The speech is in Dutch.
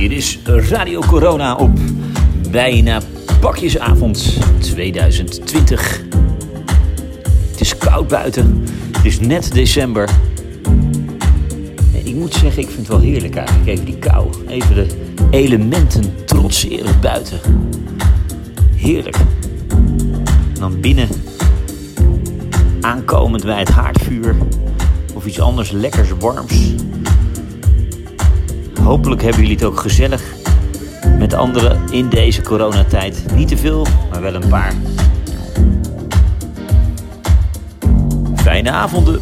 Hier is Radio Corona op bijna pakjesavond 2020. Het is koud buiten. Het is net december. Ik moet zeggen, ik vind het wel heerlijk eigenlijk. Even die kou. Even de elementen trotseren buiten. Heerlijk. En dan binnen aankomend bij het haardvuur. Of iets anders lekkers warms. Hopelijk hebben jullie het ook gezellig met anderen in deze coronatijd. Niet te veel, maar wel een paar. Fijne avonden.